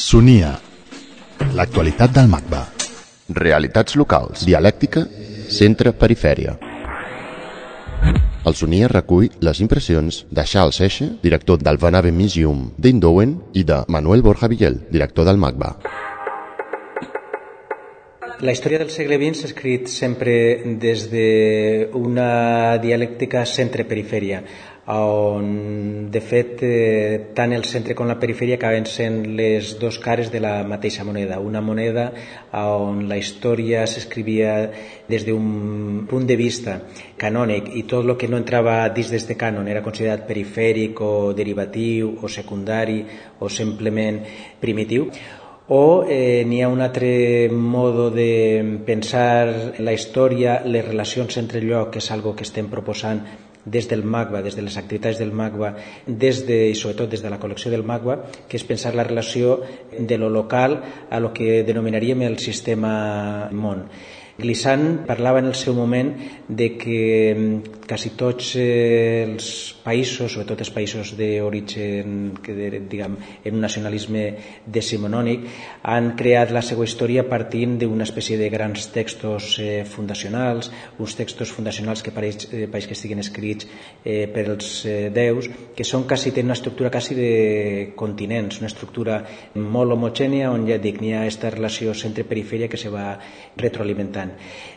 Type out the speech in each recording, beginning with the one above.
Sonia. L'actualitat del MACBA. Realitats locals. Dialèctica. Centre-perifèria. El Sonia recull les impressions de Charles Esche, director del Van Ave Museum d'Indowen, i de Manuel Borja Villel, director del MACBA. La història del segle XX s'ha escrit sempre des d'una dialèctica centre-perifèria, on de fet eh, tant el centre com la perifèria acaben sent les dos cares de la mateixa moneda. Una moneda on la història s'escrivia des d'un punt de vista canònic i tot el que no entrava dins d'este cànon era considerat perifèric o derivatiu o secundari o simplement primitiu o eh, n'hi ha un altre modo de pensar la història, les relacions entre lloc, que és algo que estem proposant des del MACBA, des de les activitats del MACBA, des de, i sobretot des de la col·lecció del MACBA, que és pensar la relació de lo local a lo que denominaríem el sistema món. Glissant parlava en el seu moment de que mm, quasi tots eh, els països, sobretot els països d'origen, diguem, en un nacionalisme decimonònic, han creat la seva història partint d'una espècie de grans textos eh, fundacionals, uns textos fundacionals que pareix, eh, pareix que estiguin escrits eh, per els eh, déus, que són quasi, tenen una estructura quasi de continents, una estructura molt homogènia on ja dic, n'hi ha aquesta relació centre-perifèria que se va retroalimentant.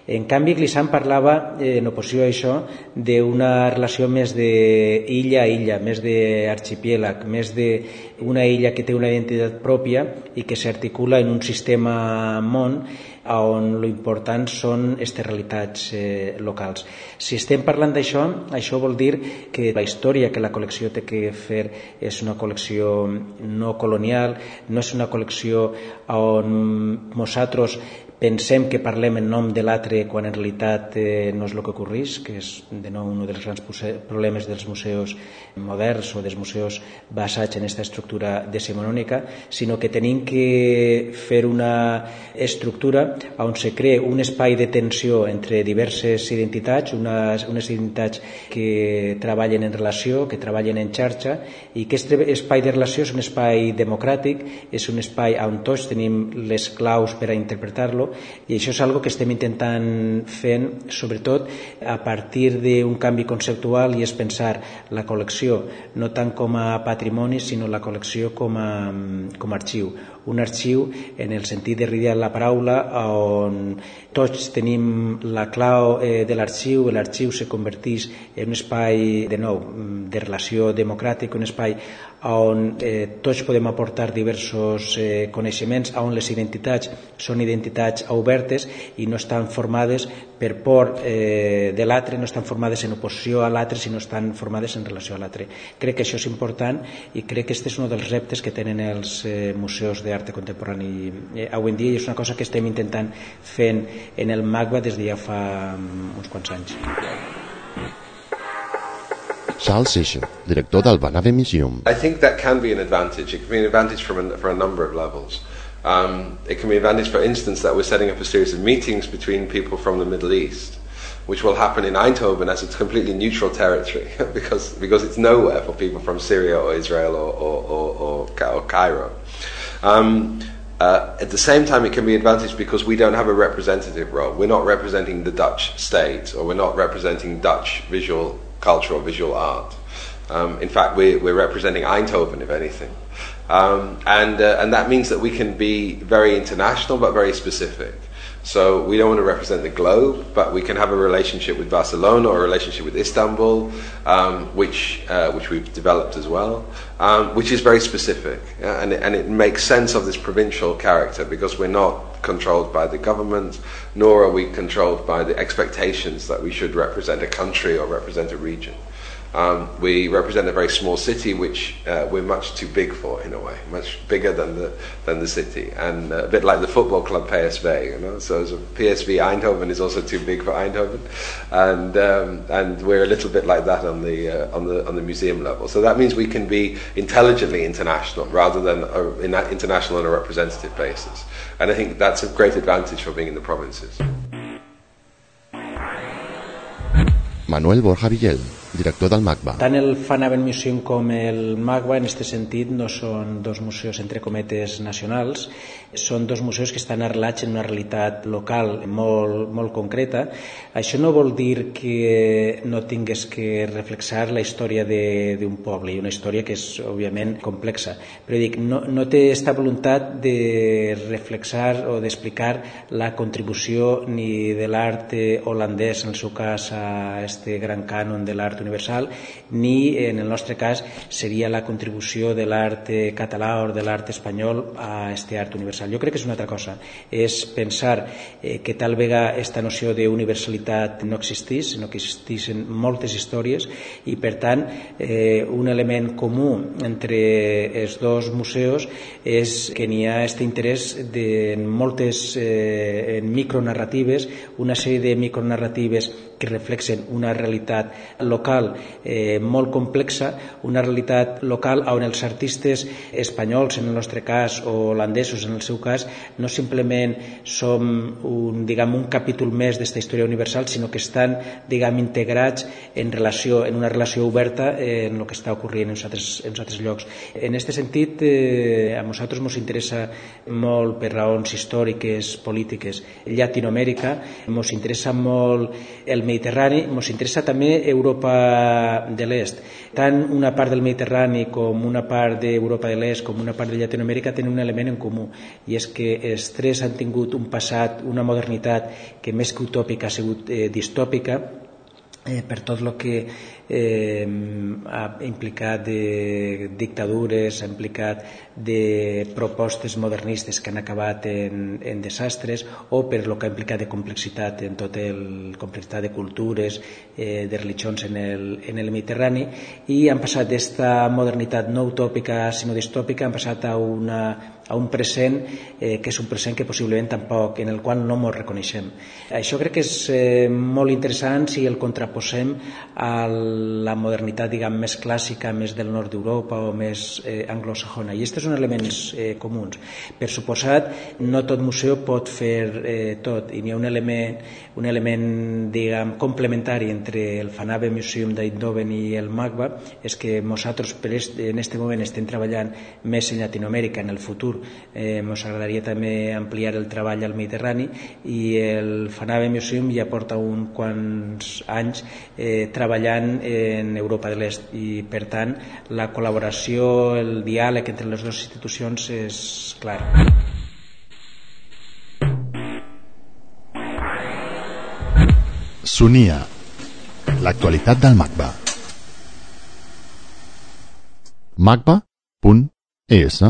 En canvi, Glissant parlava, eh, en oposició a això, d'una relació més d'illa a illa, més d'arxipièlag, més d'una illa que té una identitat pròpia i que s'articula en un sistema món on lo important són aquestes realitats eh, locals. Si estem parlant d'això, això vol dir que la història que la col·lecció té que fer és una col·lecció no colonial, no és una col·lecció on nosaltres pensem que parlem en nom de l'altre quan en realitat eh, no és el que ocorreix, que és de nou un dels grans problemes dels museus moderns o dels museus basats en aquesta estructura decimonònica, sinó que tenim que fer una estructura on se crea un espai de tensió entre diverses identitats, unes, unes identitats que treballen en relació, que treballen en xarxa, i que aquest espai de relació és un espai democràtic, és un espai on tots tenim les claus per a interpretar-lo, i això és algo que estem intentant fent sobretot a partir d'un canvi conceptual i és pensar la col·lecció no tant com a patrimoni sinó la col·lecció com a, com a arxiu un arxiu en el sentit de de la paraula on tots tenim la clau eh, de l'arxiu, l'arxiu se converteix en un espai de nou de relació democràtic, un espai on eh, tots podem aportar diversos eh, coneixements, on les identitats són identitats obertes i no estan formades per por eh, de l'altre, no estan formades en oposició a l'altre, sinó estan formades en relació a l'altre. Crec que això és important i crec que aquest és un dels reptes que tenen els eh, museus d'art contemporani eh, avui en dia i és una cosa que estem intentant fent en el MACBA des de ja fa um, uns quants anys. Charles Sischer, director del Van Ave Museum. I think that can be an advantage. It can be an advantage from a, for a number of levels. Um, it can be an advantage, for instance, that we're setting up a series of meetings between people from the Middle East, which will happen in Eindhoven as it's completely neutral territory because, because it's nowhere for people from Syria or Israel or, or, or, or, or Cairo. Um, uh, at the same time, it can be advantage because we don't have a representative role. We're not representing the Dutch state, or we're not representing Dutch visual culture or visual art. Um, in fact, we're, we're representing Eindhoven, if anything. Um, and, uh, and that means that we can be very international but very specific. So we don't want to represent the globe, but we can have a relationship with Barcelona or a relationship with Istanbul, um, which, uh, which we've developed as well, um, which is very specific. Yeah? And, it, and it makes sense of this provincial character because we're not controlled by the government, nor are we controlled by the expectations that we should represent a country or represent a region. Um, we represent a very small city, which uh, we're much too big for in a way, much bigger than the than the city, and uh, a bit like the football club PSV. You know, so PSV Eindhoven is also too big for Eindhoven, and um, and we're a little bit like that on the uh, on the on the museum level. So that means we can be intelligently international rather than uh, in international on a representative basis, and I think that's a great advantage for being in the provinces. Manuel Borja Villel director del MACBA. Tant el Fanaven Museum com el MACBA en aquest sentit no són dos museus entre cometes nacionals, són dos museus que estan arrelats en una realitat local molt, molt concreta. Això no vol dir que no tingués que reflexar la història d'un poble, i una història que és òbviament complexa, però dic, no, no té aquesta voluntat de reflexar o d'explicar la contribució ni de l'art holandès, en el seu cas, a este gran cànon de l'art universal, ni en el nostre cas seria la contribució de l'art català o de l'art espanyol a este art universal. Jo crec que és una altra cosa. És pensar eh, que tal vegada aquesta noció d'universalitat no existís, sinó que existissin moltes històries i, per tant, eh, un element comú entre els dos museus és que n'hi ha aquest interès de, moltes eh, en micronarratives, una sèrie de micronarratives que reflexen una realitat local eh, molt complexa, una realitat local on els artistes espanyols, en el nostre cas, o holandesos, en el seu cas, no simplement som un, diguem, un capítol més d'aquesta història universal, sinó que estan diguem, integrats en, relació, en una relació oberta eh, en el que està ocorrent en altres, en altres llocs. En aquest sentit, eh, a nosaltres ens interessa molt per raons històriques, polítiques, Llatinoamèrica, ens interessa molt el Mediterrani, ens interessa també Europa de l'Est. Tant una part del Mediterrani com una part d'Europa de l'Est com una part de Llatinoamèrica tenen un element en comú i és que els tres han tingut un passat, una modernitat que més que utòpica ha sigut eh, distòpica eh, per tot el que eh, ha implicat de dictadures, ha implicat de propostes modernistes que han acabat en, en desastres o per lo que ha implicat de complexitat en tot el complexitat de cultures, eh, de religions en el, en el Mediterrani i han passat d'esta modernitat no utòpica sinó distòpica, han passat a una a un present eh, que és un present que possiblement tampoc, en el qual no ens reconeixem. Això crec que és eh, molt interessant si el contraposem a la modernitat diguem, més clàssica, més del nord d'Europa o més eh, anglosajona. I aquests són elements eh, comuns. Per suposat, no tot museu pot fer eh, tot i n'hi ha un element, un element diguem, complementari entre el Fanave Museum d'Eindhoven i el MACBA és que nosaltres est, en aquest moment estem treballant més en Llatinoamèrica en el futur eh, ens agradaria també ampliar el treball al Mediterrani i el Fanave Museum ja porta un quants anys eh, treballant en Europa de l'Est i per tant la col·laboració, el diàleg entre les dues institucions és clar. Sonia, l'actualitat del MACBA. macba.es